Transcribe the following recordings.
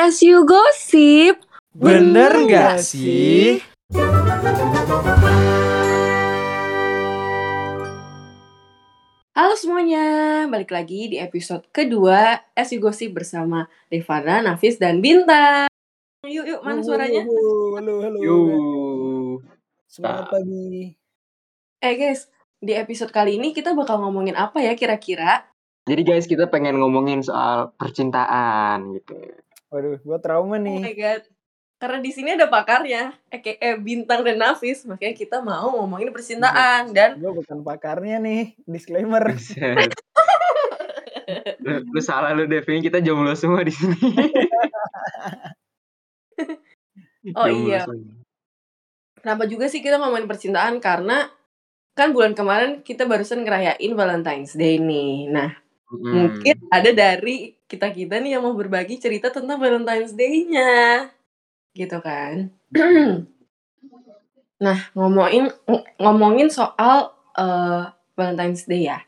As you gosip. Bener nggak sih? Halo semuanya, balik lagi di episode kedua As You Gosip bersama Devana, Nafis, dan Bintang. Yuk, yuk, mana suaranya? Halo, halo, halo. Yuk. Semangat pagi. Eh guys, di episode kali ini kita bakal ngomongin apa ya kira-kira? Jadi guys kita pengen ngomongin soal percintaan gitu. Waduh, gua trauma Oh my nih. god. Karena di sini ada pakarnya, eh, eh Bintang dan Nafis, makanya kita mau ngomongin percintaan dan Gua bukan pakarnya nih. Disclaimer. Lu, lu salah lu Dev, ini kita jomblo semua di sini. Oh Jomblo iya. semua. Kenapa juga sih kita ngomongin percintaan? Karena kan bulan kemarin kita barusan ngerayain Valentine's Day nih. Nah, Mm. mungkin ada dari kita-kita nih yang mau berbagi cerita tentang Valentine's Day-nya. Gitu kan. nah, ngomongin ng- ngomongin soal eh, Valentine's Day ya.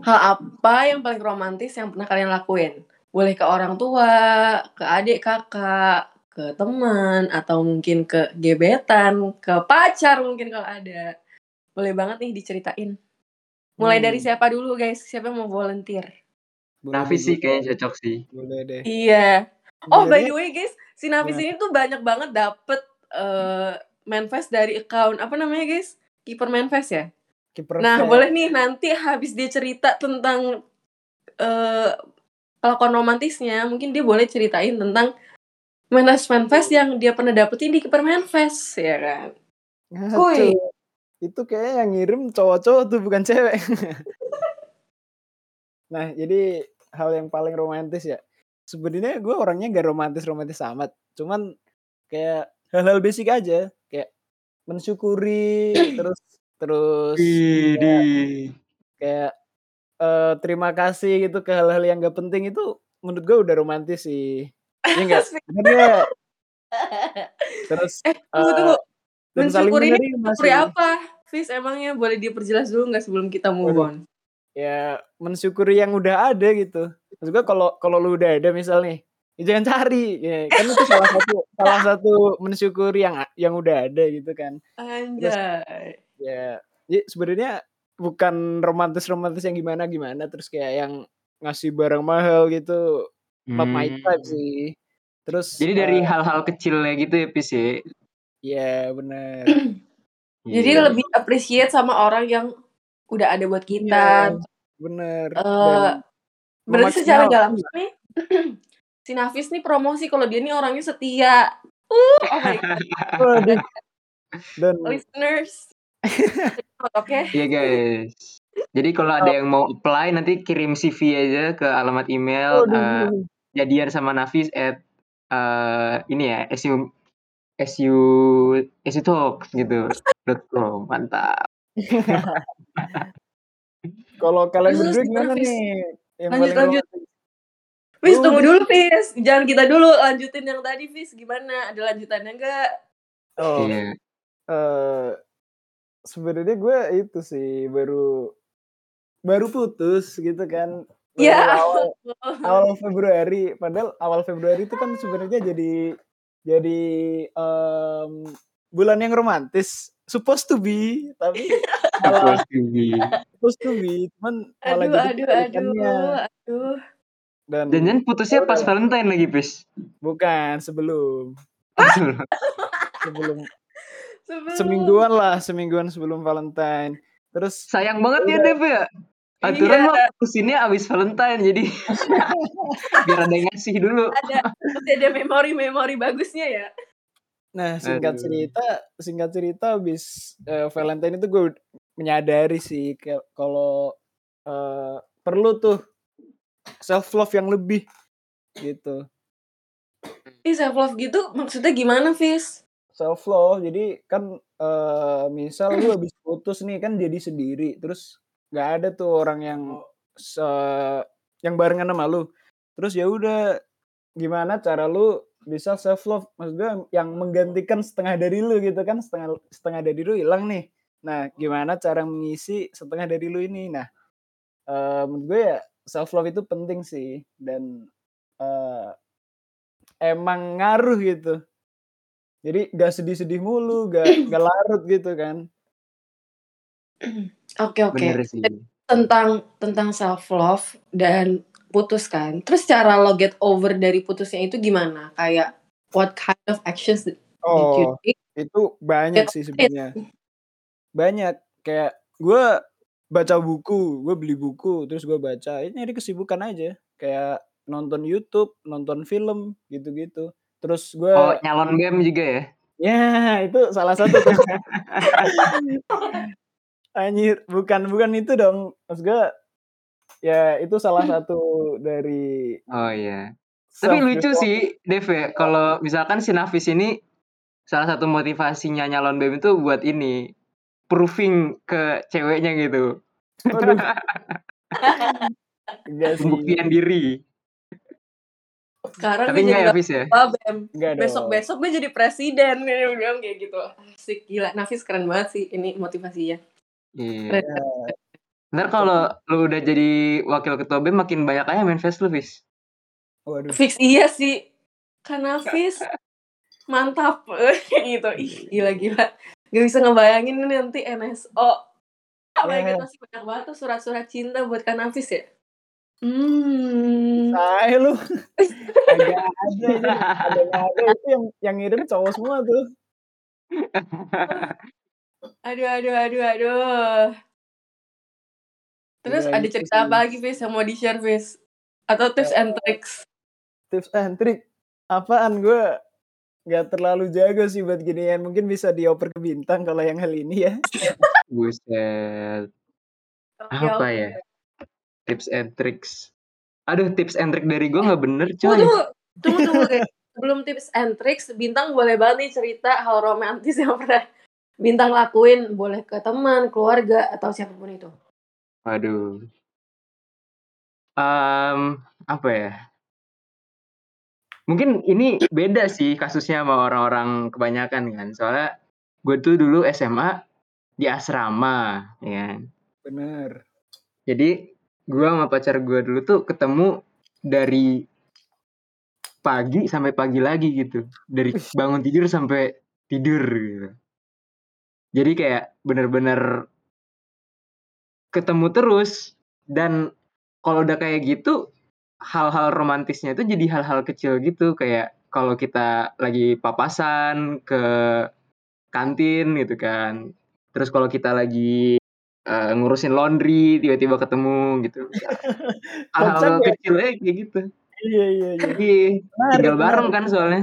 Hal apa yang paling romantis yang pernah kalian lakuin? Boleh ke orang tua, ke adik kakak, ke teman, atau mungkin ke gebetan, ke pacar mungkin kalau ada. Boleh banget nih diceritain. Mulai Hmm. dari siapa dulu guys? Siapa yang mau volunteer? Boleh Nafis deh, sih kayaknya cocok sih. Boleh deh. Iya. Oh by Sebenarnya- the way guys, si Nafis Nah. ini tuh banyak banget dapet eh manifest dari account apa namanya guys? Keeper manifest ya. Kiper Nah fair. boleh nih nanti habis dia cerita tentang eh kelakuan romantisnya, mungkin dia boleh ceritain tentang manifest manifest yang dia pernah dapetin di Keeper manifest ya kan. Kuy. Itu kayak yang ngirim cowok-cowok tuh bukan cewek. nah, jadi hal yang paling romantis ya. Sebenarnya gue orangnya gak romantis-romantis amat. Cuman kayak hal-hal basic aja. Kayak mensyukuri terus terus Widih. kayak eh, terima kasih gitu ke hal-hal yang gak penting itu menurut gue udah romantis sih. Iya enggak? Bener Terus eh tunggu eh, tunggu. saling Mensyukuri ini mensyukuri apa? Fis emangnya boleh diperjelas dulu nggak sebelum kita move on? Ya mensyukuri yang udah ada gitu. Maksud gue kalau kalau lu udah ada misal nih, ya jangan cari. Ya, kan itu salah satu salah satu mensyukuri yang yang udah ada gitu kan. Anjay. Ya, ya sebenarnya bukan romantis-romantis yang gimana-gimana terus kayak yang ngasih barang mahal gitu. Not my Hmm. type sih. Terus Jadi dari eh, hal-hal kecilnya gitu ya Pis ya. ya benar. Jadi Iya. lebih appreciate sama orang yang udah ada buat Iya, kita. bener. Eh, Dan Berarti secara gak memaksimalkan. langsung nih, si Nafis nih promosi kalau dia nih orangnya setia. Uh, oh my god. Dan listeners. Oke. Iya guys. Jadi kalau ada yang mau apply nanti kirim CV aja ke alamat email eh, waduh. jadian sama Nafis at eh, ini ya su su su talks gitu dot com mantap. Kalau kalian Terus berdua gimana, nih? Yang Lanjut, lanjut. Fis, Oh, tunggu dulu, Fis. Jangan kita dulu lanjutin yang tadi, Fis. Gimana? Ada lanjutannya enggak? Oh, Iya. eh sebenarnya gue itu sih baru baru putus gitu kan. Baru Ya. awal awal Februari. Padahal awal Februari itu kan sebenarnya jadi jadi em, bulan yang romantis. Supposed to be, tapi malah Supposed to be. supposed to be, cuman malah Aduh, jadi aduh, aduh, aduh. Dan Jangan putusnya pas Valentine lagi Pis. bukan sebelum sebelum Sebelum. semingguan lah, semingguan sebelum Valentine. Terus Sayang banget ya. Dev ya. Aturan Iya. mah putusinnya abis Valentine jadi biar ada yang ngasih dulu. ada ada memori-memori bagusnya ya. Nah, singkat Aduh. cerita, singkat cerita habis eh, Valentine itu gue menyadari sih kalau eh, perlu tuh self love yang lebih gitu. Ih, self love gitu maksudnya gimana, Fis? Self love jadi kan eh, misal lu habis putus nih kan jadi sendiri, terus nggak ada tuh orang yang se- yang barengan sama lu. Terus ya udah gimana cara lu bisa self love maksudnya yang menggantikan setengah dari lu gitu kan setengah setengah dari lu hilang nih nah gimana cara mengisi setengah dari lu ini nah eh menurut gue ya self love itu penting sih dan eh emang ngaruh gitu. Jadi gak sedih-sedih mulu, gak, gak larut gitu kan. Oke oke. Bener sih. Tentang tentang self love dan putus kan. Terus cara lo get over dari putusnya itu gimana? Kayak what kind of actions did you Oh, take? itu banyak Get sih sebenarnya. Banyak kayak gue baca buku, gue beli buku, terus gue baca. Ini nyari kesibukan aja. Kayak nonton YouTube, nonton film, gitu-gitu. Terus gue, Oh, nyalon BEM juga ya? ya itu salah satu. Anjir, bukan bukan itu dong. Maksud gue, ya itu salah satu dari Oh iya. Tapi lucu sih, Dev ya. Kalau misalkan si Nafis ini salah satu motivasinya nyalon BEM itu buat ini proving ke ceweknya gitu. Pembuktian diri. Sekarang Tapi gue jadi enggak ya, Fis ya? Bem. Dong. Besok-besok gue jadi presiden. Dia bilang kayak gitu. Asik gila. Nafis keren banget sih ini motivasinya. Iya. Keren. Ntar kalau lu udah jadi wakil ketua BEM makin banyak aja main face lu, Fis. waduh. Fix iya sih. Kan Nafis mantap gitu. Ih, gila-gila. Gak bisa ngebayangin ini nanti NSO. Apalagi Ya. masih banyak banget tuh surat-surat cinta buat Kak Nafis ya. Hmm. Saya lu. Agak ada. Ada nggak ada itu yang yang ngirim cowok semua tuh. Aduh, aduh, aduh, aduh. Terus Iya, ada gitu cerita sih. apa lagi, Fis, yang mau di-share, Fis? Atau tips and tricks? Tips and trick. Apaan gue nggak terlalu jago sih buat ginian. Mungkin bisa dioper ke bintang kalau yang hal ini ya. Buset. Apa ya? Tips and tricks. Aduh, tips and trick dari gue nggak bener, coy. tunggu. Tunggu, tunggu, guys. Sebelum tips and tricks, Bintang boleh banget nih cerita hal romantis yang pernah Bintang lakuin. Boleh ke teman, keluarga, atau siapa pun itu. Waduh. Em, apa ya? Mungkin ini beda sih kasusnya sama orang-orang kebanyakan kan. Soalnya gue tuh dulu SMA di asrama, ya. kan. Bener. Jadi gue sama pacar gue dulu tuh ketemu dari pagi sampai pagi lagi gitu. Dari Wih. bangun tidur sampai tidur gitu. Jadi kayak bener-bener ketemu terus dan kalau udah kayak gitu hal-hal romantisnya itu jadi hal-hal kecil gitu kayak kalau kita lagi papasan ke kantin gitu kan. Terus kalau kita lagi eh, ngurusin laundry tiba-tiba ketemu gitu. Hal-hal ya? kecil aja kayak gitu. Iya iya iya. Iya, Menarik, tinggal bareng menarik. kan soalnya.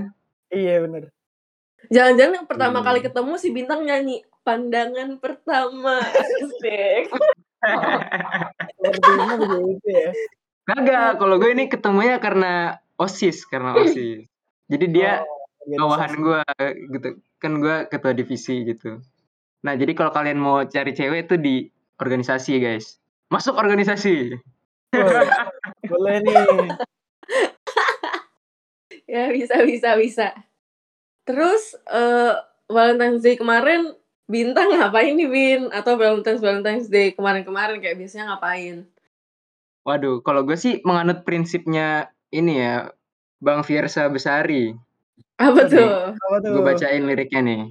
Iya bener. Jangan-jangan yang pertama Hmm. kali ketemu si Bintang nyanyi pandangan pertama. Begitu ya. Kagak, kalau gue ini ketemunya karena OSIS, karena OSIS. Jadi dia Oh, bawahan gue gitu. Kan gue ketua divisi gitu. Nah, jadi kalau kalian mau cari cewek itu di organisasi guys. Masuk organisasi. Wah, boleh nih. Ya bisa bisa bisa. Terus eh Valentine's Day kemarin Bintang ngapain nih Bin? Atau Valentine's Valentine's Day kemarin-kemarin kayak biasanya ngapain? Waduh, kalau gue sih menganut prinsipnya ini ya, Bang Fiersa Besari. Apa Nih, tuh? Apa tuh? gue bacain liriknya nih.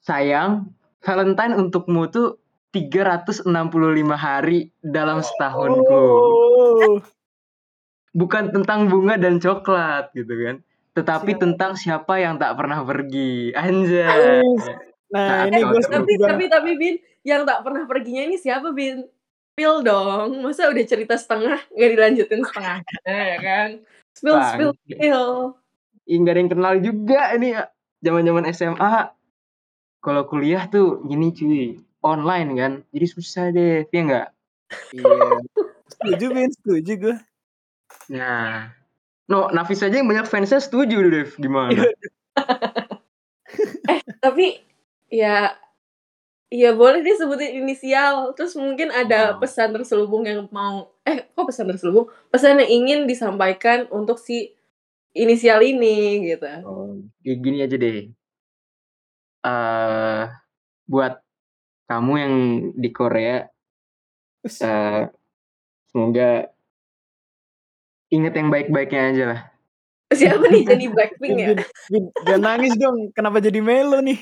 Sayang, Valentine untukmu tuh 365 hari dalam setahunku. Oh, Bukan tentang bunga dan coklat gitu kan. Tetapi Siap. tentang siapa yang tak pernah pergi. Anjay. Nah, Saat ini kau gue Tapi juga. tapi tapi Bin, yang tak pernah perginya ini siapa Bin? Spill dong. Masa udah cerita setengah nggak dilanjutin setengah ya kan? Spill Bang. spill spill. Ih, nggak ada yang kenal juga ini ya. Zaman-zaman SMA. Kalau kuliah tuh gini cuy. Online kan. Jadi susah deh. Iya nggak? Iya. Setuju, Bin. Setuju gue. Nah. No, Nafis aja yang banyak fansnya setuju deh, Dev. Gimana? Tapi ya ya boleh deh sebutin inisial. Terus mungkin ada Oh. pesan terselubung yang mau eh kok pesan terselubung? Pesan yang ingin disampaikan untuk si inisial ini gitu. Oh, gini aja deh. eh buat kamu yang di Korea, eh semoga ingat yang baik-baiknya aja lah. Siapa nih jadi Blackpink ya? Jangan nangis dong. Kenapa jadi melo nih?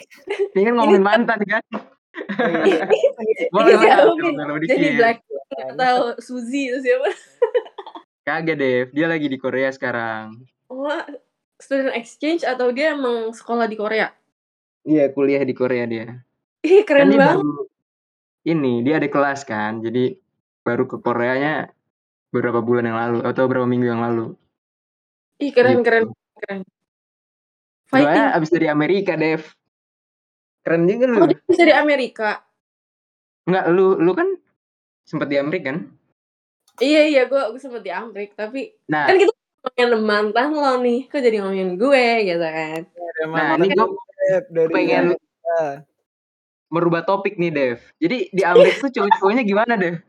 Ini kan ngomongin mantan kan. Iya. Boleh melo Jadi. Blackpink atau Suzy itu siapa? Kagak Dev, dia lagi di Korea sekarang. Oh, student exchange atau dia emang sekolah di Korea? Iya, kuliah di Korea dia. Ih, Kan keren dia banget. baru ini, dia ada kelas kan. Jadi baru ke Koreanya beberapa bulan yang lalu atau beberapa minggu yang lalu. Ih, keren, Gitu. keren, keren. Soalnya Fighting. abis dari Amerika, Dev. Keren juga lu. Oh, dia bisa di Amerika. Enggak, lu lu kan sempat di Amerika kan? Iya, iya, gue gue sempet di Amrik, tapi Nah, kan kita ngomongin mantan lo nih, kok jadi ngomongin gue gitu kan. Ada nah mantan ini gue dari pengen Amerika. merubah topik nih, Dev. Jadi di Amerika tuh cowok-cowoknya gimana, Dev?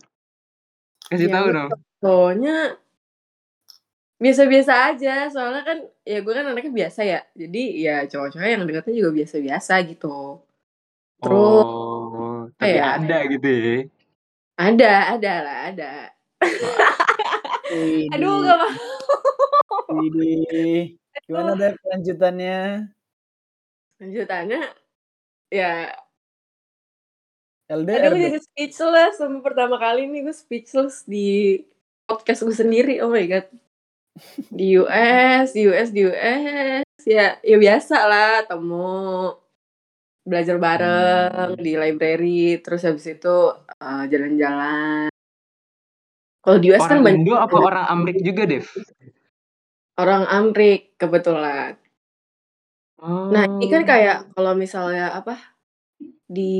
Kasih Ya, tahu dong. Soalnya biasa-biasa aja, soalnya kan ya gue kan anaknya biasa ya, jadi ya cowok-cowok yang dekatnya juga biasa-biasa gitu. Terus Oh, tapi ya ada gitu ya. ada, ada lah, ada. Aduh, Widih, gak mau. widih. Gimana Aduh. Dev lanjutannya? Lanjutannya, ya LDR Aduh, gue jadi speechless. Sampai pertama kali nih gue speechless di podcast gue sendiri. Oh my god. Di US, di US, di US. Ya, ya biasa lah, temu. Belajar bareng Hmm. di library. Terus habis itu eh, jalan-jalan. Kalau di US kan Orang banyak Indo apa orang Amrik juga, Dev? orang Amrik kebetulan. Nah, ini kan Oh. kayak kalau misalnya apa di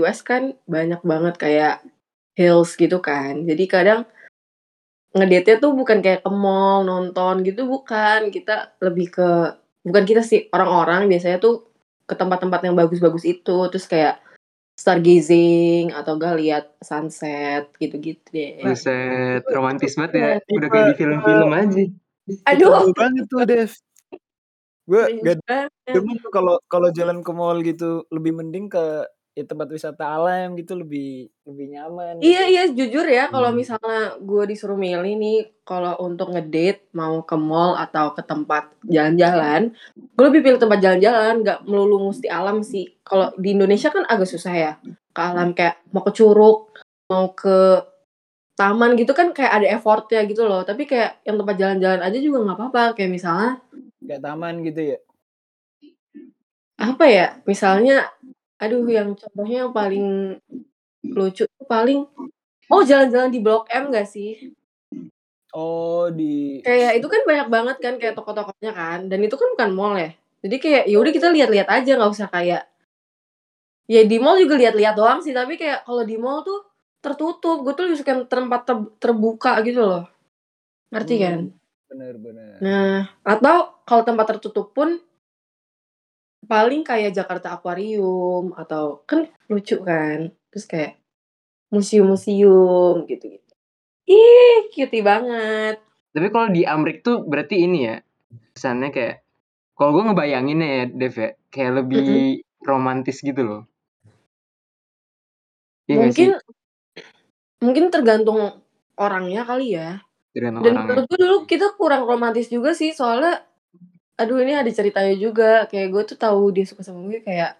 US kan banyak banget kayak hills gitu kan. Jadi kadang ngedate-nya tuh bukan kayak ke mall nonton gitu bukan. Kita lebih ke bukan kita sih orang-orang biasanya tuh ke tempat-tempat yang bagus-bagus itu terus kayak stargazing atau gak lihat sunset gitu-gitu deh. Buset, romantis banget ya. Udah kayak di film-film aja. Aduh, gue banget tuh Dev. Gue gak demen tuh kalau kalau jalan ke mall gitu lebih mending ke ya, tempat wisata alam gitu lebih lebih nyaman Iya gitu. iya jujur ya kalau Hmm. misalnya gue disuruh milih nih kalau untuk ngedate mau ke mall atau ke tempat jalan-jalan, gue lebih pilih tempat jalan-jalan nggak melulu mesti alam sih. Kalau di Indonesia kan agak susah ya ke alam kayak mau ke curug, mau ke taman gitu kan kayak ada effortnya gitu loh. Tapi kayak yang tempat jalan-jalan aja juga nggak apa-apa. Kayak misalnya Kayak taman gitu ya. apa ya? Misalnya, aduh yang contohnya yang paling lucu tuh paling oh jalan-jalan di Blok M gak sih? Oh di Kayak itu kan banyak banget kan kayak toko-tokonya kan, dan itu kan bukan mall ya. Jadi kayak ya udah kita lihat-lihat aja nggak usah kayak ya di mall juga lihat-lihat doang sih, tapi kayak kalau di mall tuh tertutup. Gue tuh lebih suka tempat ter- terbuka gitu loh. Ngerti kan? hmm, bener-bener. Nah, atau kalau tempat tertutup pun paling kayak Jakarta Aquarium atau kan lucu kan. Terus kayak museum-museum gitu-gitu. Ih, cutie banget. Tapi kalau di Amrik tuh berarti ini ya. Kesannya kayak kalau gue ngebayanginnya ya, Dev ya, kayak lebih romantis gitu loh. Sih? Mungkin mungkin tergantung orangnya kali ya. Dengan Dan orangnya. menurut gue dulu kita kurang romantis juga sih soalnya aduh ini ada ceritanya juga. Kayak gue tuh tahu dia suka sama gue kayak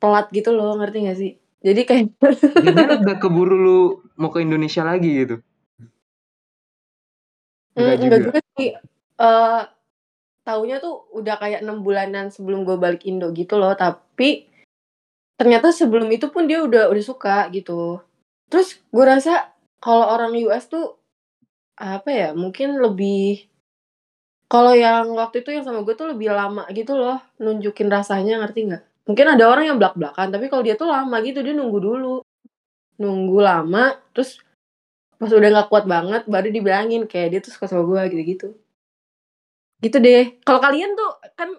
pelat gitu loh ngerti gak sih? Jadi kayak Jangan udah keburu lu mau ke Indonesia lagi gitu. Hmm, Enggak enggak juga. juga sih. Eh taunya tuh udah kayak enam bulanan sebelum gue balik Indo gitu loh. Tapi ternyata sebelum itu pun dia udah udah suka gitu. Terus gue rasa kalau orang US tuh apa ya mungkin lebih kalau yang waktu itu yang sama gue tuh lebih lama gitu loh nunjukin rasanya ngerti nggak? Mungkin ada orang yang belak belakan tapi kalau dia tuh lama gitu dia nunggu dulu. Nunggu lama terus pas udah nggak kuat banget baru dibilangin kayak dia tuh suka sama gue gitu gitu gitu deh. Kalau kalian tuh kan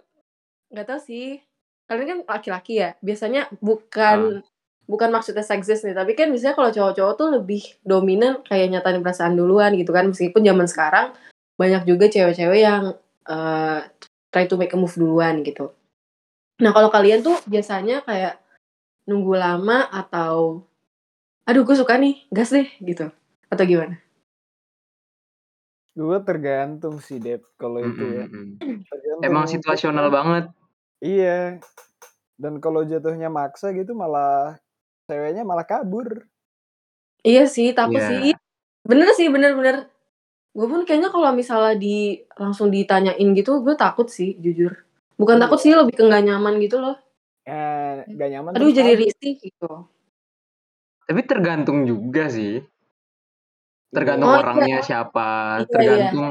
nggak tahu sih. Kalian kan laki-laki ya biasanya bukan bukan maksudnya seksis nih tapi kan biasanya kalau cowok-cowok tuh lebih dominan kayak nyatain perasaan duluan gitu kan meskipun zaman sekarang banyak juga cewek-cewek yang eh, try to make a move duluan gitu nah kalau kalian tuh biasanya kayak nunggu lama atau aduh gue suka nih gas deh gitu atau gimana Gue tergantung sih Dep kalau itu ya. Tergantung Emang situasional banget. Iya. Dan kalau jatuhnya maksa gitu malah ceweknya malah kabur. Iya sih, takut Iya. sih. Bener sih, bener-bener. Gue pun kayaknya kalau misalnya di langsung ditanyain gitu, gue takut sih, jujur. Bukan Iya. takut sih, lebih ke nggak nyaman gitu loh. Eh, gak nyaman. Aduh, jadi risih gitu. Tapi tergantung juga sih. Tergantung Oh, iya. orangnya siapa, Iya, iya. tergantung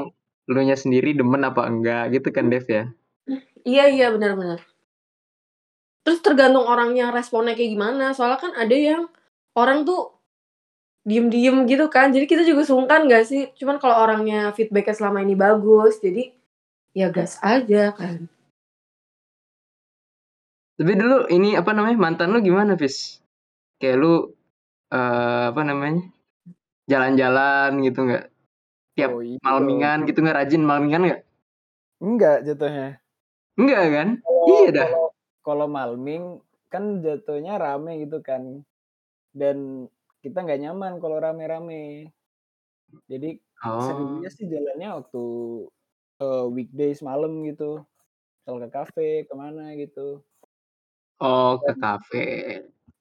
lu nya sendiri demen apa enggak gitu kan Dev ya. Iya, iya, benar-benar. Terus tergantung orangnya responnya kayak gimana. Soalnya kan ada yang orang tuh diem-diem gitu kan. Jadi kita juga sungkan gak sih? Cuman kalau orangnya feedbacknya selama ini bagus, jadi ya gas aja kan. Tapi dulu ini apa namanya mantan lu gimana Fis? Kayak lu eh, apa namanya jalan-jalan gitu nggak? Tiap Oh, iya malmingan gitu nggak rajin malmingan nggak? Enggak jatuhnya. Enggak kan? Kalau- Iya dah. Kalau kalau malming kan jatuhnya rame gitu kan. Dan kita nggak nyaman kalau rame-rame. Jadi Oh. seringnya sih jalannya waktu eh, weekdays malam gitu. Misal ke kafe, ke mana gitu. Oh ke kafe.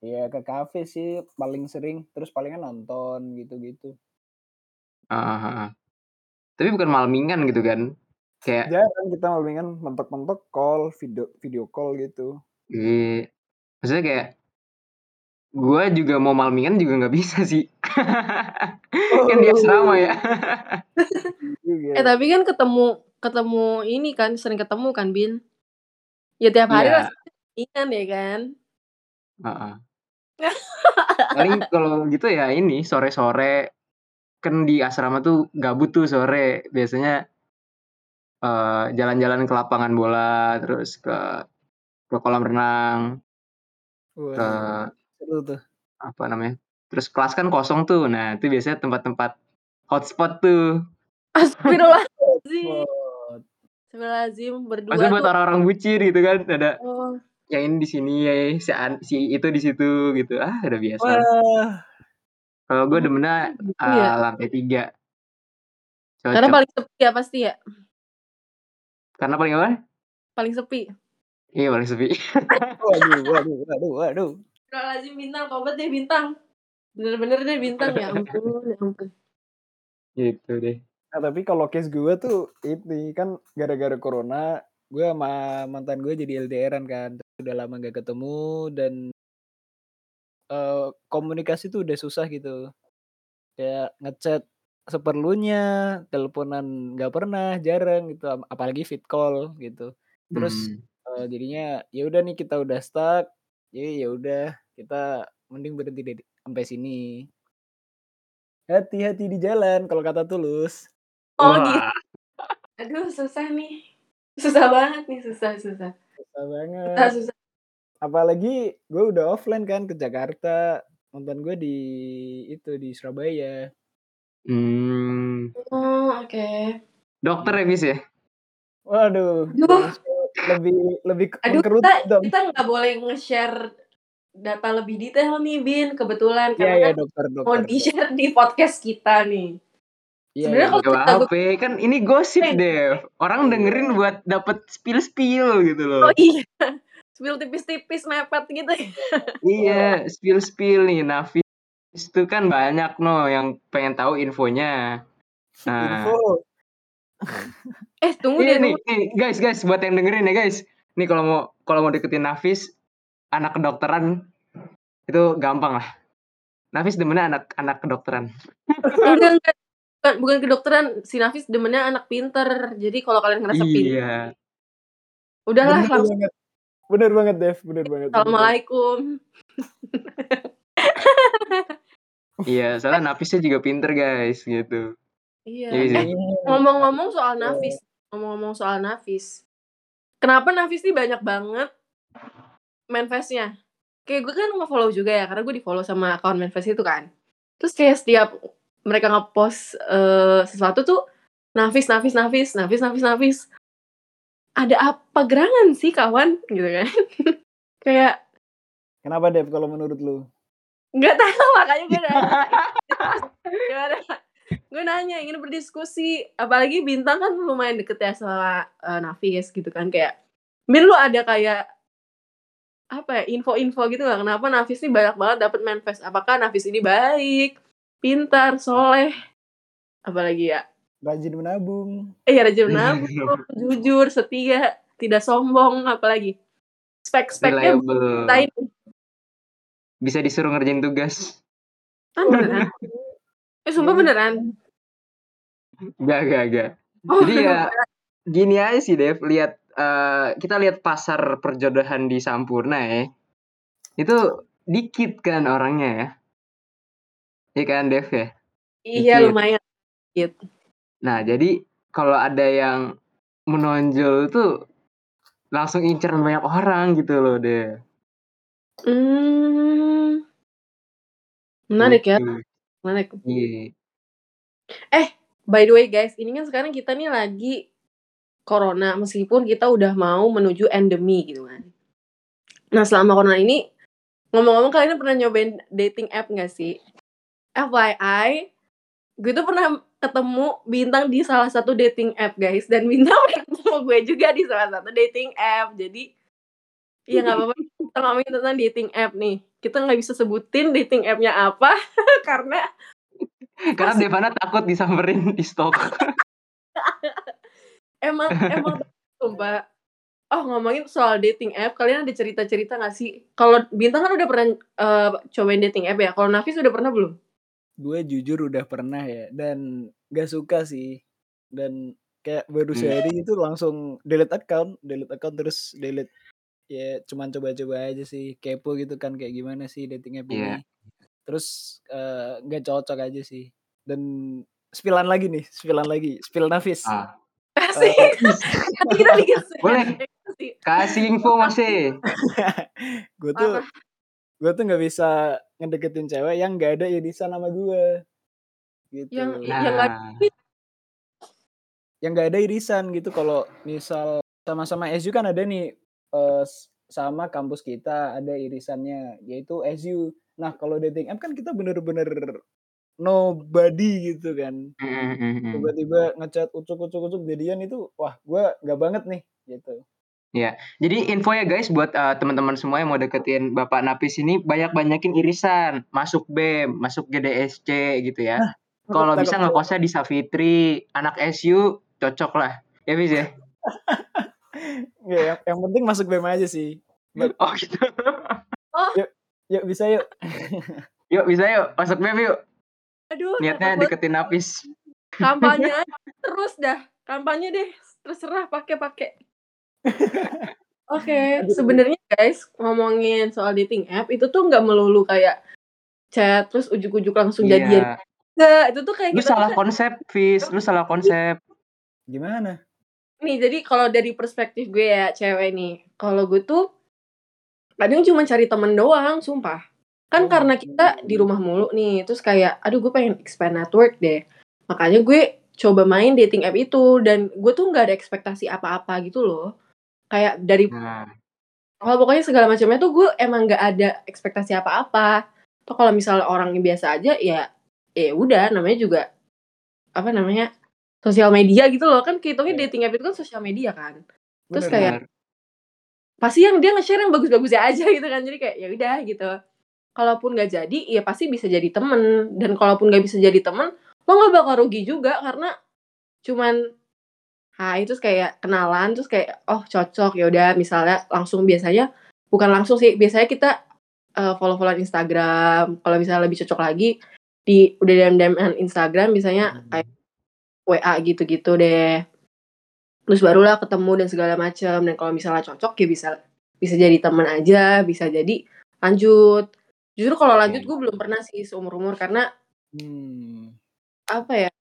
Iya ke kafe sih paling sering. Terus palingan nonton gitu-gitu. Ah. Tapi bukan malmingan gitu kan? Kayak Jarang kita malmingan mentok-mentok call, video video call gitu. Iya. Maksudnya kayak gue juga mau malmingan juga nggak bisa sih. kan di asrama ya. Juga. Eh tapi kan ketemu ketemu ini kan sering ketemu kan Bin. Ya tiap hari Iya. rasanya ingat ya kan. Heeh. Paling kalau gitu ya ini sore-sore kan di asrama tuh gabut tuh sore biasanya eh, jalan-jalan ke lapangan bola terus ke ke kolam renang ke Seru tuh. apa namanya terus kelas kan kosong tuh nah itu biasanya tempat-tempat hotspot tuh Astagfirullahaladzim. Astagfirullahaladzim berdua maksudnya buat tuh. orang-orang bucin gitu kan ada Oh, yang ini di sini ya si, an- si itu di situ gitu ah udah biasa Wah, kalau gue Oh, demennya gitu ah, ya. lantai tiga Karena cocok paling sepi ya pasti ya. karena paling apa Paling sepi. iya paling sepi waduh, waduh, waduh, waduh. Astagfirullahaladzim bintang, tobat deh bintang. Bener-bener deh bintang ya ampun, ya ampun. gitu deh Nah, tapi kalau case gue tuh ini kan gara-gara corona, gue sama mantan gue jadi LDRan kan. Udah lama gak ketemu dan eh, komunikasi tuh udah susah gitu. Kayak ngechat seperlunya, teleponan nggak pernah, jarang gitu. Ap- Apalagi fit call gitu. Terus Hmm. eh, jadinya ya udah nih kita udah stuck. Jadi ya udah kita mending berhenti dari sampai sini. Hati-hati di jalan kalau kata tulus. Oh Wah, gitu. Aduh susah nih. Susah banget nih, susah, susah. Susah banget. Susah, susah. Apalagi gue udah offline kan ke Jakarta. Nonton gue di itu di Surabaya. hmm. Oh, oke. dokter ya bis ya Waduh, Aduh. Lebih lebih Aduh, kita dong. kita nggak boleh nge-share data lebih detail nih, Bin. Kebetulan Iya karena iya kan dokter mau dokter. di-share di podcast kita nih. Iya Sebenarnya iya. kalau apa kan ini gosip Eh. deh orang dengerin buat dapet spill spill gitu Oh loh iya. Spill tipis-tipis mepet gitu. iya spill spill nih Nafis itu kan banyak no yang pengen tahu infonya nah Info. Eh, tunggu Iya deh, nih, nih guys guys buat yang dengerin ya guys nih kalau mau kalau mau deketin Nafis anak kedokteran itu gampang lah Nafis demennya anak anak kedokteran Enggak, enggak. Bukan, bukan kedokteran. Si Nafis demennya anak pinter. Jadi kalau kalian ngerasa pinter, iya udahlah Bener langsung. banget. Bener banget Dev, bener banget. Assalamualaikum. iya soalnya Nafisnya juga pinter guys gitu Iya. Iya. Eh, ngomong-ngomong soal. Nafis. Ngomong-ngomong soal Nafis. Kenapa Nafis nih banyak banget manifestnya? Kayak gue kan nge-follow juga ya, karena gue di-follow sama akun manifest itu kan. Terus kayak setiap mereka nge-post eh, sesuatu tuh Nafis, Nafis, Nafis, Nafis, Nafis, Nafis. Ada apa gerangan sih kawan? Gitu kan. kayak Kenapa Dev kalau menurut lu? nggak tahu makanya gue nanya. Gimana? Gue nanya ingin berdiskusi. Apalagi bintang kan lumayan deket ya sama uh, Nafis gitu kan. Kayak Min lu ada kayak apa ya info-info gitu gak kenapa Nafis ini banyak banget dapat manifest? Apakah Nafis ini baik pintar soleh? Apalagi ya? Rajin menabung. Iya rajin menabung jujur setia tidak sombong apalagi. Spek-speknya bisa disuruh ngerjain tugas. Beneran eh sumpah beneran Gak, gak, gak. Oh, Jadi ya gini aja sih Dev, lihat uh, kita lihat pasar perjodohan di Sampurna ya. Itu dikit kan orangnya ya. Iya kan Dev ya? Iya dikit. lumayan dikit. Nah, jadi kalau ada yang menonjol tuh langsung incer banyak orang gitu loh deh. Hmm. Menarik ya. gitu. ya. Menarik. Iya. Eh, by the way guys, ini kan sekarang kita nih lagi corona meskipun kita udah mau menuju endemi gitu kan. Nah, selama corona ini ngomong-ngomong kalian pernah nyobain dating app gak sih? FYI, gue tuh pernah ketemu bintang di salah satu dating app guys dan bintang ketemu gue juga di salah satu dating app jadi ya nggak apa-apa kita ngomongin tentang dating app nih kita nggak bisa sebutin dating appnya apa karena karena Devana takut disamperin di stok. emang emang mbak. Oh ngomongin soal dating app, kalian ada cerita-cerita gak sih? Kalau Bintang kan udah pernah uh, cobain dating app ya. Kalau Nafis udah pernah belum? Gue jujur udah pernah ya, dan gak suka sih. Dan kayak baru hmm. sehari itu langsung delete account, delete account terus delete ya cuman coba-coba aja sih kepo gitu kan kayak gimana sih dating app ini. Yeah terus nggak uh, cocok aja sih dan spilan lagi nih spilan lagi spill nafis ah. Kasih. Uh, kita Boleh. Kasih info masih. gue tuh gue tuh nggak bisa ngedeketin cewek yang nggak ada irisan sama gue. Gitu. Yang nah. yang gak, yang nggak ada irisan gitu kalau misal sama-sama SU kan ada nih uh, sama kampus kita ada irisannya yaitu SU Nah kalau dating app kan kita bener-bener nobody gitu kan. Tiba-tiba ngechat ucuk-ucuk-ucuk jadian itu wah gue nggak banget nih gitu. Ya, jadi info ya guys buat uh, teman-teman semua yang mau deketin Bapak Napis ini banyak-banyakin irisan, masuk BEM, masuk GDSC gitu ya. Nah, Kalau bisa ngekosnya di Savitri, anak SU cocok lah. Ya bis ya. ya yang, yang penting masuk BEM aja sih. Oh gitu. Oh. Yuk, Yuk bisa yuk. yuk bisa yuk. Masuk mem yuk. Aduh. Niatnya deketin Napis. Kampanye terus dah. Kampanye deh. Terserah pakai-pakai. Oke, okay. sebenarnya guys ngomongin soal dating app itu tuh nggak melulu kayak chat terus ujuk-ujuk langsung iya. jadian. Enggak, itu tuh kayak Lu salah kan, konsep, Fis. Lu salah konsep. Gimana? Nih, jadi kalau dari perspektif gue ya cewek nih, kalau gue tuh kadang cuma cari temen doang sumpah kan oh. karena kita di rumah mulu nih terus kayak aduh gue pengen expand network deh makanya gue coba main dating app itu dan gue tuh nggak ada ekspektasi apa-apa gitu loh kayak dari nah. kalau pokoknya segala macamnya tuh gue emang nggak ada ekspektasi apa-apa atau kalau misalnya orang yang biasa aja ya ya udah namanya juga apa namanya sosial media gitu loh. Kan kehitungnya iya. dating app itu kan sosial media kan. Terus Bener. kayak pasti yang dia nge-share yang bagus-bagus aja gitu kan. Jadi kayak ya udah gitu. Kalaupun nggak jadi ya pasti bisa jadi temen. Dan kalaupun nggak bisa jadi temen lo nggak bakal rugi juga karena cuman Hai terus kayak kenalan terus kayak oh cocok. Ya udah misalnya langsung biasanya bukan langsung sih biasanya kita uh, follow follow Instagram. Kalau misalnya lebih cocok lagi di udah DM DM Instagram misalnya hmm. kayak WA gitu-gitu deh. Terus barulah ketemu dan segala macam dan kalau misalnya cocok ya bisa bisa jadi teman aja bisa jadi lanjut. Justru kalau lanjut gue belum pernah sih seumur umur karena hmm. apa ya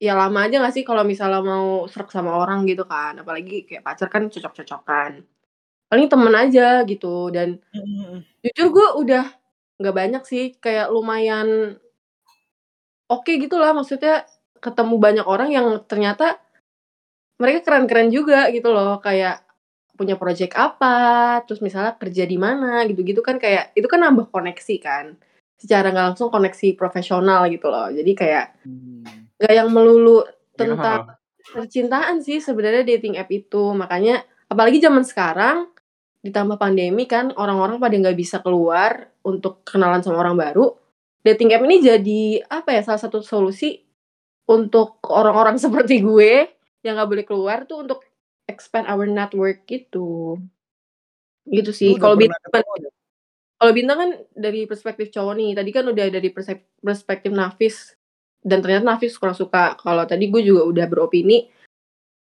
ya lama aja gak sih kalau misalnya mau serak sama orang gitu kan. Apalagi kayak pacar kan cocok-cocokan. Paling temen aja gitu. Dan hmm. jujur gue udah nggak banyak sih kayak lumayan oke okay gitu lah maksudnya ketemu banyak orang yang ternyata mereka keren-keren juga gitu loh kayak punya project apa terus misalnya kerja di mana gitu-gitu kan kayak itu kan nambah koneksi kan secara nggak langsung koneksi profesional gitu loh jadi kayak hmm. nggak yang melulu Iya. tentang percintaan sih sebenarnya dating app itu. Makanya apalagi zaman sekarang ditambah pandemi kan orang-orang pada nggak bisa keluar untuk kenalan sama orang baru. Dating app ini jadi apa ya salah satu solusi untuk orang-orang seperti gue yang nggak boleh keluar tuh untuk expand our network gitu. Gitu sih. Kalau bintang, nggak? kalau bintang kan dari perspektif cowok nih. Tadi kan udah dari perspektif Nafis dan ternyata Nafis kurang suka. Kalau tadi gue juga udah beropini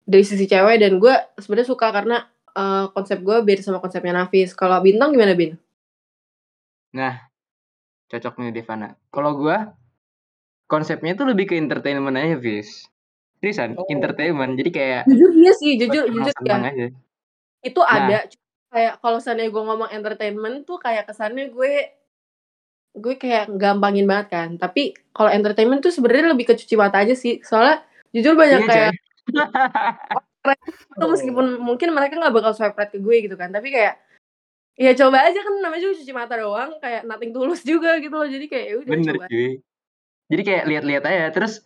dari sisi cewek dan gue sebenarnya suka karena eh, konsep gue beda sama konsepnya Nafis. Kalau bintang gimana bin? Nah, cocok nih Devana. Kalau gua konsepnya tuh lebih ke entertainment aja, Vis. Seriusan, Oh. entertainment. Jadi kayak Jujur iya sih, jujur jujur ya. aja. Itu Nah. ada kayak kalau seandainya gue ngomong entertainment tuh kayak kesannya gue gue kayak gampangin banget kan. Tapi kalau entertainment tuh sebenarnya lebih ke cuci mata aja sih. Soalnya jujur banyak Iya, kayak itu meskipun mungkin mereka nggak bakal swipe right ke gue gitu kan tapi kayak ya coba aja kan namanya juga cuci mata doang kayak nothing tulus juga gitu loh jadi kayak ya udah Bener coba cuy. Jadi kayak lihat-lihat aja. Terus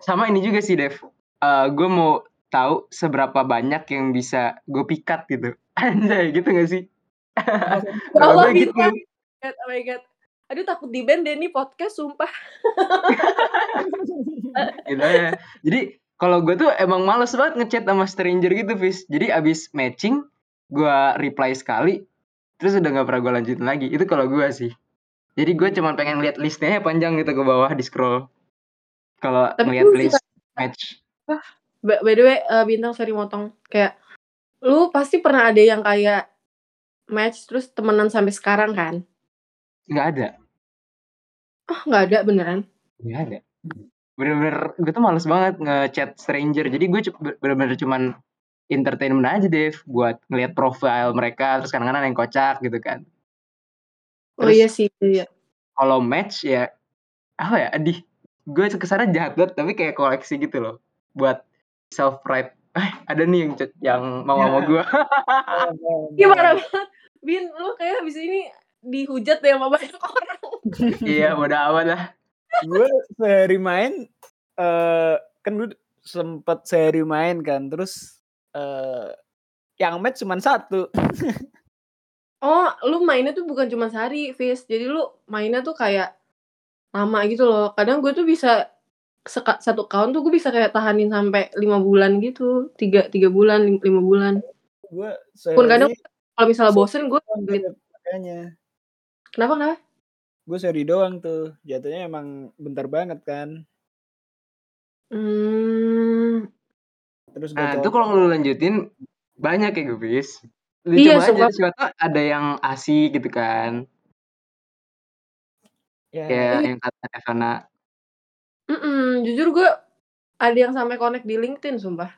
sama ini juga sih Dev. Eh gue mau tahu seberapa banyak yang bisa gue pikat gitu. Anjay gitu gak sih? ya Kalau gue gitu. bisa oh my god aduh takut di band deh nih podcast sumpah gitu aja. Jadi kalau gue tuh emang males banget ngechat sama stranger gitu, Vis. Jadi abis matching, gue reply sekali, terus udah nggak pernah gue lanjutin lagi. Itu kalau gue sih. Jadi gue cuma pengen lihat listnya ya panjang gitu ke bawah di scroll. Kalau ngeliat list match. by, by the way eh, bintang sorry motong kayak lu pasti pernah ada yang kayak match terus temenan sampai sekarang kan Nggak ada. oh nggak ada beneran Nggak ada. Bener-bener, gue tuh males banget ngechat stranger. Jadi gue bener-bener cuman entertainment aja, Dev. Buat ngeliat profile mereka, terus kadang-kadang ada yang kocak gitu kan. Oh Terus- iya sih iya kalau match ya apa ya di gue ke sana jahat banget tapi kayak koleksi gitu loh buat self pride eh ada nih yang yang mau Ya. sama gue Iya parah banget. Bin lu kayak habis ini dihujat deh sama banyak orang. Iya bodo amat lah. Gue sehari main eh kan gue sempet sehari main kan terus eh yang match cuma satu Oh, lu mainnya tuh bukan cuma sehari, Fis. Jadi lu mainnya tuh kayak lama gitu loh. Kadang gue tuh bisa seka- satu account tuh gue bisa kayak tahanin sampai lima bulan gitu, tiga tiga bulan, lim- lima bulan. gue Pun kadang kalau misalnya bosen gue makanya kenapa kenapa? gue sehari doang tuh jatuhnya emang bentar banget kan Hmm, terus gue nah itu kalau lu lanjutin banyak ya gue bis lu Iya, coba aja sumpah. siapa tau ada yang asik gitu kan ya kayak Iya. yang kata Evana mm-mm, jujur gue ada yang sampai connect di LinkedIn, sumpah.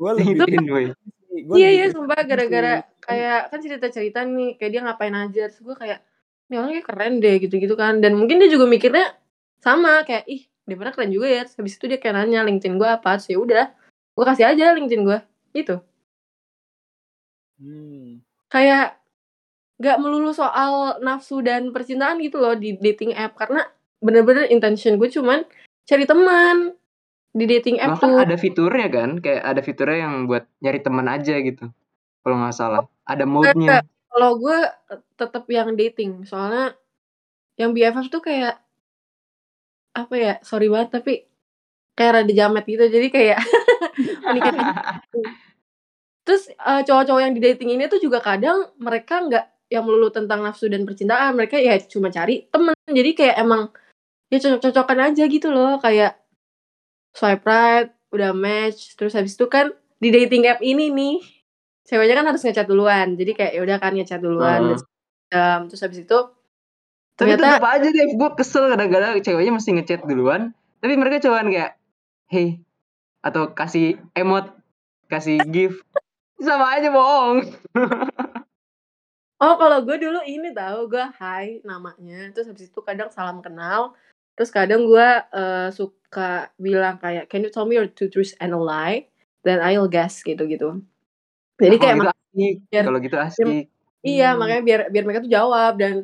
gue lebih boy gua Iya lebih iya, ke- sumpah gara-gara kayak kan cerita-cerita nih, kayak dia ngapain aja, terus gue kayak ini orangnya keren deh gitu-gitu kan. Dan mungkin dia juga mikirnya sama kayak ih dia pernah keren juga ya. Terus habis itu dia kayak nanya LinkedIn gue apa, terus ya udah, gue kasih aja LinkedIn gue, gitu. Hmm. Kayak gak melulu soal nafsu dan percintaan gitu loh di dating app karena bener-bener intention gue cuman cari teman di dating app bahkan tuh. ada fiturnya kan kayak ada fiturnya yang buat nyari teman aja gitu kalau nggak salah ada mode-nya Kalau gue tetap yang dating, soalnya yang BFF tuh kayak apa ya, sorry banget tapi kayak rada jamet gitu. Jadi kayak Terus eh, cowok-cowok yang di dating ini tuh juga kadang mereka nggak yang melulu tentang nafsu dan percintaan, mereka ya cuma cari temen. Jadi kayak emang ya cocok-cocokan aja gitu loh, kayak swipe right, udah match, terus habis itu kan di dating app ini nih ceweknya kan harus ngechat duluan. Jadi kayak ya udah kan ngechat duluan. Dan terus habis itu tapi ternyata tetap aja deh gue kesel kadang-kadang ceweknya mesti ngechat duluan. Tapi mereka cuman kayak hey atau kasih emot kasih gift sama aja bohong Oh, kalau gue dulu ini tahu gue hai namanya. Terus habis itu kadang salam kenal. Terus kadang gue eh, suka bilang kayak can you tell me your two truths and a lie? Then I'll guess gitu-gitu. Jadi Nah, kayak kalau gitu asik biar- kalau gitu asik iya Hmm. makanya biar biar mereka tuh jawab dan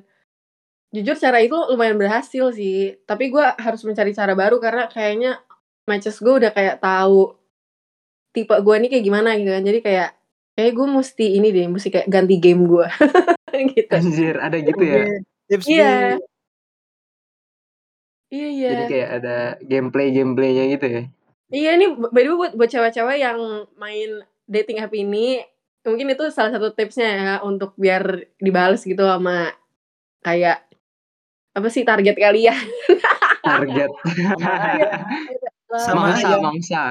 Jujur cara itu lumayan berhasil sih, tapi gue harus mencari cara baru karena kayaknya matches gue udah kayak tahu tipe gue nih kayak gimana gitu kan. Jadi kayak kayak gue mesti ini deh, mesti kayak ganti game gue gitu. Anjir, ada gitu ya. Tips Iya. di Iya iya. Jadi kayak ada gameplay-gameplaynya gitu ya. Iya by the way buat, buat cewek-cewek yang main dating app ini mungkin itu salah satu tipsnya ya untuk biar dibales gitu sama kayak apa sih target kalian Target. Sama mangsa, mangsa.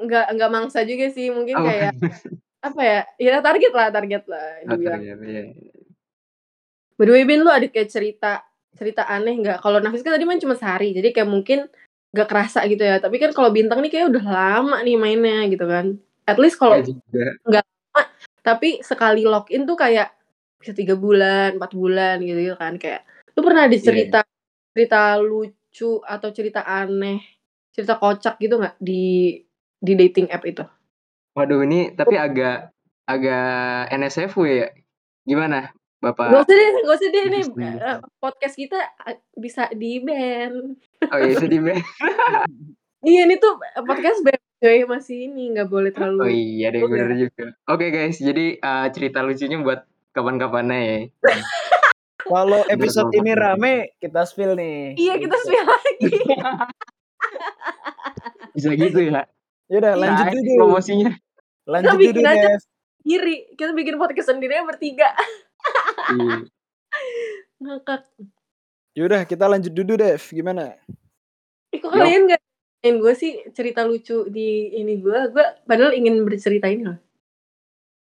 nggak nggak mangsa juga sih mungkin Oh, kayak apa ya ya target lah target lah dibilang. target, iya. by the way Bin lu ada kayak cerita cerita aneh nggak kalau Nafis kan tadi main cuma sehari jadi kayak mungkin nggak kerasa gitu ya tapi kan kalau bintang nih kayak udah lama nih mainnya gitu kan at least kalau Iya juga. tapi sekali login tuh kayak bisa tiga bulan empat bulan gitu, gitu kan kayak lu pernah ada Iya. cerita cerita lucu atau cerita aneh cerita kocak gitu nggak di di dating app itu Waduh ini tapi agak agak NSFW ya. Gimana Gak Bapak? usah deh, gak usah deh Bisnis. eh, podcast kita eh, bisa di ban. Oh iya sedih banget. Iya ini tuh podcast ban coy masih ini nggak boleh terlalu. Oh iya deh bener juga. Oke guys, jadi eh, cerita lucunya buat kapan-kapannya ya. Kalau episode ini rame, kita spill nih. Iya kita spill lagi. Bisa gitu ya. Yaudah lanjut Nah, dulu. promosinya. Lanjut Kita bikin dulu, aja. Dev. Kiri kita bikin podcast sendiri bertiga. Iya. Ngakak. Yaudah kita lanjut dulu, Dev. Gimana? Ih, kok Yo. kalian gak Yang gue sih cerita lucu di ini gue, gue padahal ingin bercerita ini loh.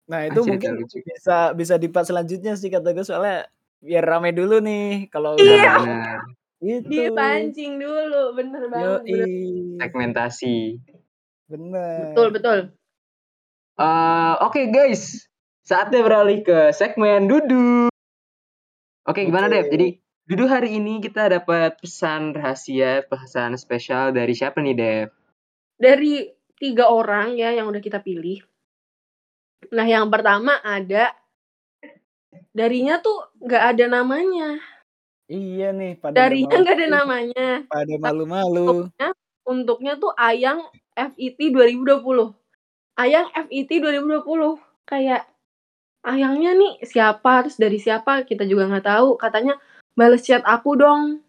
Nah Ah, itu cerita mungkin lucu. bisa bisa di part selanjutnya sih kata gue soalnya biar rame dulu nih kalau Iya. udah Benar. gitu. Dipancing dulu, bener banget. Yoi. Segmentasi. Bener. Betul betul. Eh, Oke guys, saatnya beralih ke segmen Dudu. Oke, gimana Oke. Dev? Jadi Dudu hari ini kita dapat pesan rahasia, pesan spesial dari siapa nih Dev? Dari tiga orang ya yang udah kita pilih. Nah yang pertama ada darinya tuh nggak ada namanya. Iya nih pada Darinya nggak ada namanya. pada malu-malu. Untuknya tuh Ayang FIT 2020. Ayang FIT 2020 kayak Ayangnya nih siapa terus dari siapa kita juga nggak tahu. Katanya bales chat aku dong.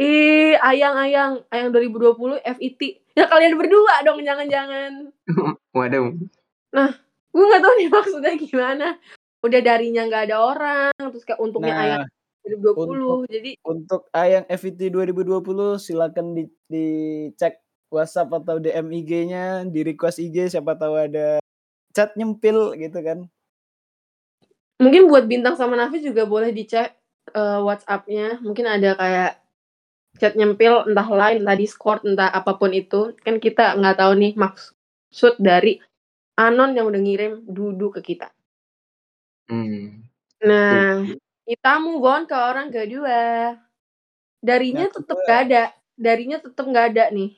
Ih, Ayang Ayang Ayang 2020 FIT. Ya kalian berdua dong jangan-jangan. Waduh. Gue nggak tahu nih maksudnya gimana. Udah darinya nggak ada orang terus kayak untungnya Nah, Ayang 2020. Jadi untuk Ayang FVT 2020 silakan di dicek WhatsApp atau DM IG-nya, di request IG siapa tahu ada chat nyempil gitu kan. mungkin buat bintang sama Nafis juga boleh dicek eh, WhatsApp-nya. Mungkin ada kayak chat nyempil entah line, entah Discord, entah apa pun itu. Kan kita nggak tahu nih maksud dari anon yang udah ngirim dudu ke kita. Hmm. Nah, kita move on ke orang kedua. Darinya Yang tetap nggak ada. Darinya tetap nggak ada nih.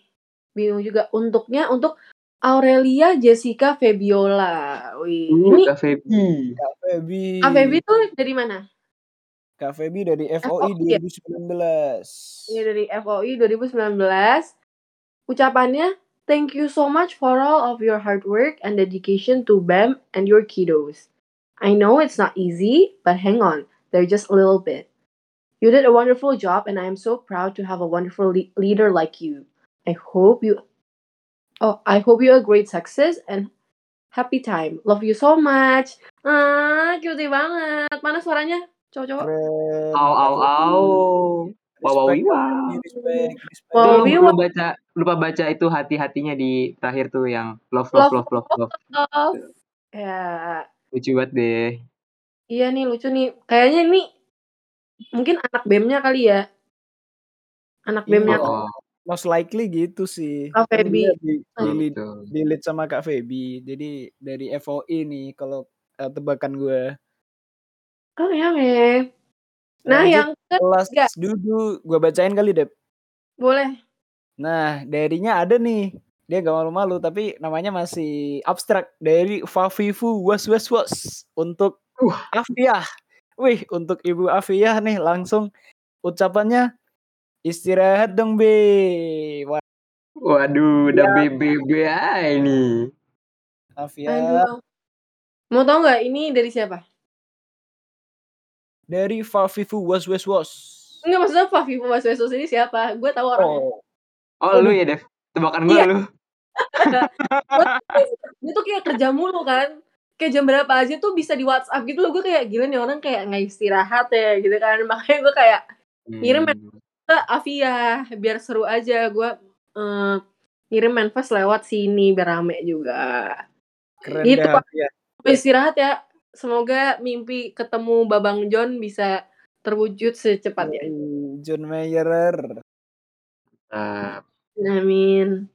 Bingung juga. Untuknya untuk Aurelia Jessica Febiola. Wih, ini Kak Feby. Kak Febi. Kak Febi tuh dari mana? Kak Febi dari FOI FOI ya? 2019. Ini dari FOI 2019. Ucapannya, thank you so much for all of your hard work and dedication to BEM and your kiddos. I know it's not easy, but hang on, they're just a little bit. You did a wonderful job, and I am so proud to have a wonderful le- leader like you. I hope you, oh, I hope you a great success and happy time. Love you so much. Ah, cutie banget. Mana suaranya? Cowok-cowok. Au au au. Wow wow wow. Wow, wow. lupa baca lupa baca itu hati-hatinya di terakhir tuh yang love love love love love. Love. Ya, Lucu banget deh. Iya nih lucu nih. Kayaknya ini mungkin anak BEM-nya kali ya. Anak BEM-nya. Iya. Oh, Most likely gitu sih. Kak Febi. dia di, di, lead, betul. di lead sama Kak Febi. Jadi dari FOI nih kalau eh, tebakan gue. Oke oke. Nah Lanjut yang kelas ketiga Dudu. Gue bacain kali, Dep. boleh. Nah, darinya ada nih. Dia gak malu-malu, tapi namanya masih abstrak. Dari Fafifu Was Was Was. Untuk Uh. Afiah. Wih, untuk Ibu Afiyah nih langsung ucapannya istirahat dong, Be. Waduh, udah BBB aja ini. Afiyah Aduh. Mau tau nggak ini dari siapa? dari Fafifu Was Was Was. Enggak maksudnya Fafifu Mas Wesus ini siapa? Gue tahu orangnya. Oh, Oh, lu ya, Dev? Tebakan gue Iya. lu. Dia tuh kayak kerja mulu kan. Kayak jam berapa aja tuh bisa di WhatsApp gitu loh. Gue kayak gila nih orang kayak nggak istirahat ya gitu kan. Makanya gue kayak Ngirim Hmm. Ke Avia biar seru aja. Gue eh, ngirim manifest lewat sini biar rame juga. keren Gitu. Afiyah. Istirahat ya. Semoga mimpi ketemu Babang John bisa terwujud secepatnya. Uh, John Mayer. Ah, Amin.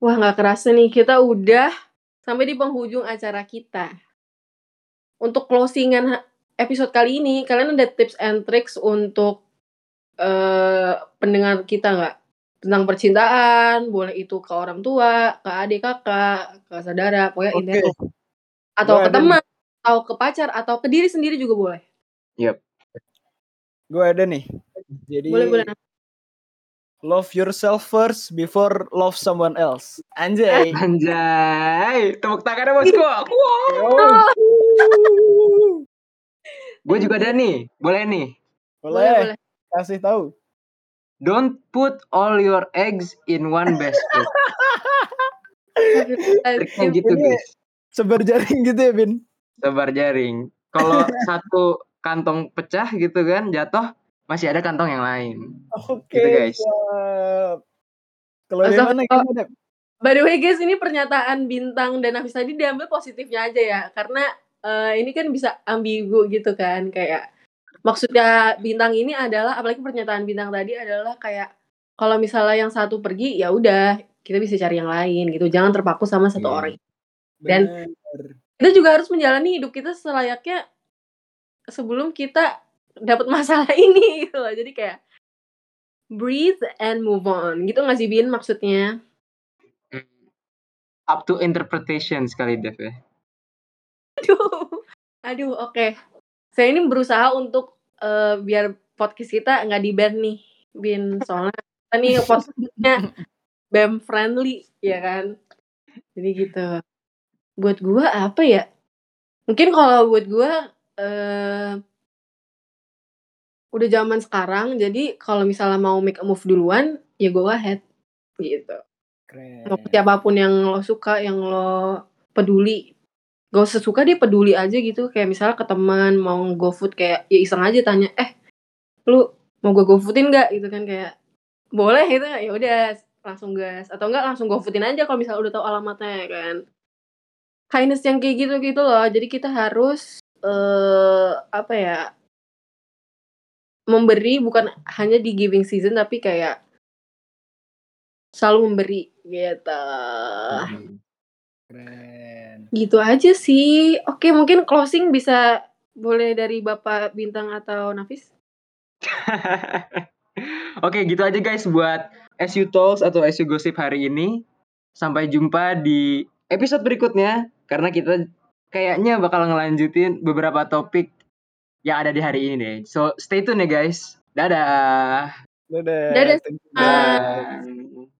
Wah nggak kerasa nih kita udah sampai di penghujung acara kita. Untuk closingan episode kali ini, kalian ada tips and tricks untuk eh pendengar kita nggak? Tentang percintaan, boleh itu ke orang tua, ke adik kakak, ke saudara, pokoknya intinya atau Gua ke teman, atau ke pacar, atau ke diri sendiri juga boleh. Gue ada nih. Jadi Boleh boleh. love yourself first before love someone else. Anjay. Anjay, tepuk tangannya bosku. Oh. Gue juga ada nih, boleh nih. Boleh, boleh. Kasih tahu. Don't put all your eggs in one basket. Triknya gitu Ini- guys. Sebar jaring gitu ya, Bin. Sebar jaring. Kalau satu kantong pecah gitu kan, jatuh masih ada kantong yang lain. Oke, Gitu, guys. Kalau Astagfirullah. mana gimana? Dep? By the way guys, ini pernyataan Bintang dan Hafiz tadi diambil positifnya aja ya. Karena eh, ini kan bisa ambigu gitu kan. Kayak maksudnya Bintang ini adalah, apalagi pernyataan Bintang tadi adalah kayak kalau misalnya yang satu pergi, ya udah kita bisa cari yang lain gitu. Jangan terpaku sama satu Iya. orang. Dan- Bener. Kita juga harus menjalani hidup kita selayaknya sebelum kita dapat masalah ini gitu loh. Jadi kayak breathe and move on. Gitu nggak sih Bin maksudnya? Up to interpretation sekali Dev ya. Aduh, aduh, oke. Saya ini berusaha untuk eh, biar podcast kita nggak di ban nih, Bin. Soalnya kita nih podcastnya BEM friendly, ya kan? Jadi gitu. Buat gua apa ya? Mungkin kalau buat gua eh udah zaman sekarang, jadi kalau misalnya mau make a move duluan, ya go ahead, gitu Keren. siapa pun yang lo suka yang lo peduli gak usah suka dia peduli aja gitu. Kayak misalnya ke teman mau go food kayak ya iseng aja tanya eh lu mau gue go foodin nggak? Gitu kan kayak boleh gitu. Ya udah langsung gas. Atau enggak langsung go foodin aja kalau misalnya udah tahu alamatnya ya kan. Kindness yang kayak gitu gitu loh. Jadi kita harus eh apa ya memberi bukan hanya di giving season tapi kayak selalu memberi gitu. Hmm. Keren. Gitu aja sih. Oke, mungkin closing bisa boleh dari Bapak Bintang atau Nafis? Oke, gitu aja guys buat SU Talks atau SU Gossip hari ini. Sampai jumpa di episode berikutnya karena kita kayaknya bakal ngelanjutin beberapa topik yang ada di hari ini deh. So, stay tune ya guys. Dadah. Dadah. Dadah. Thank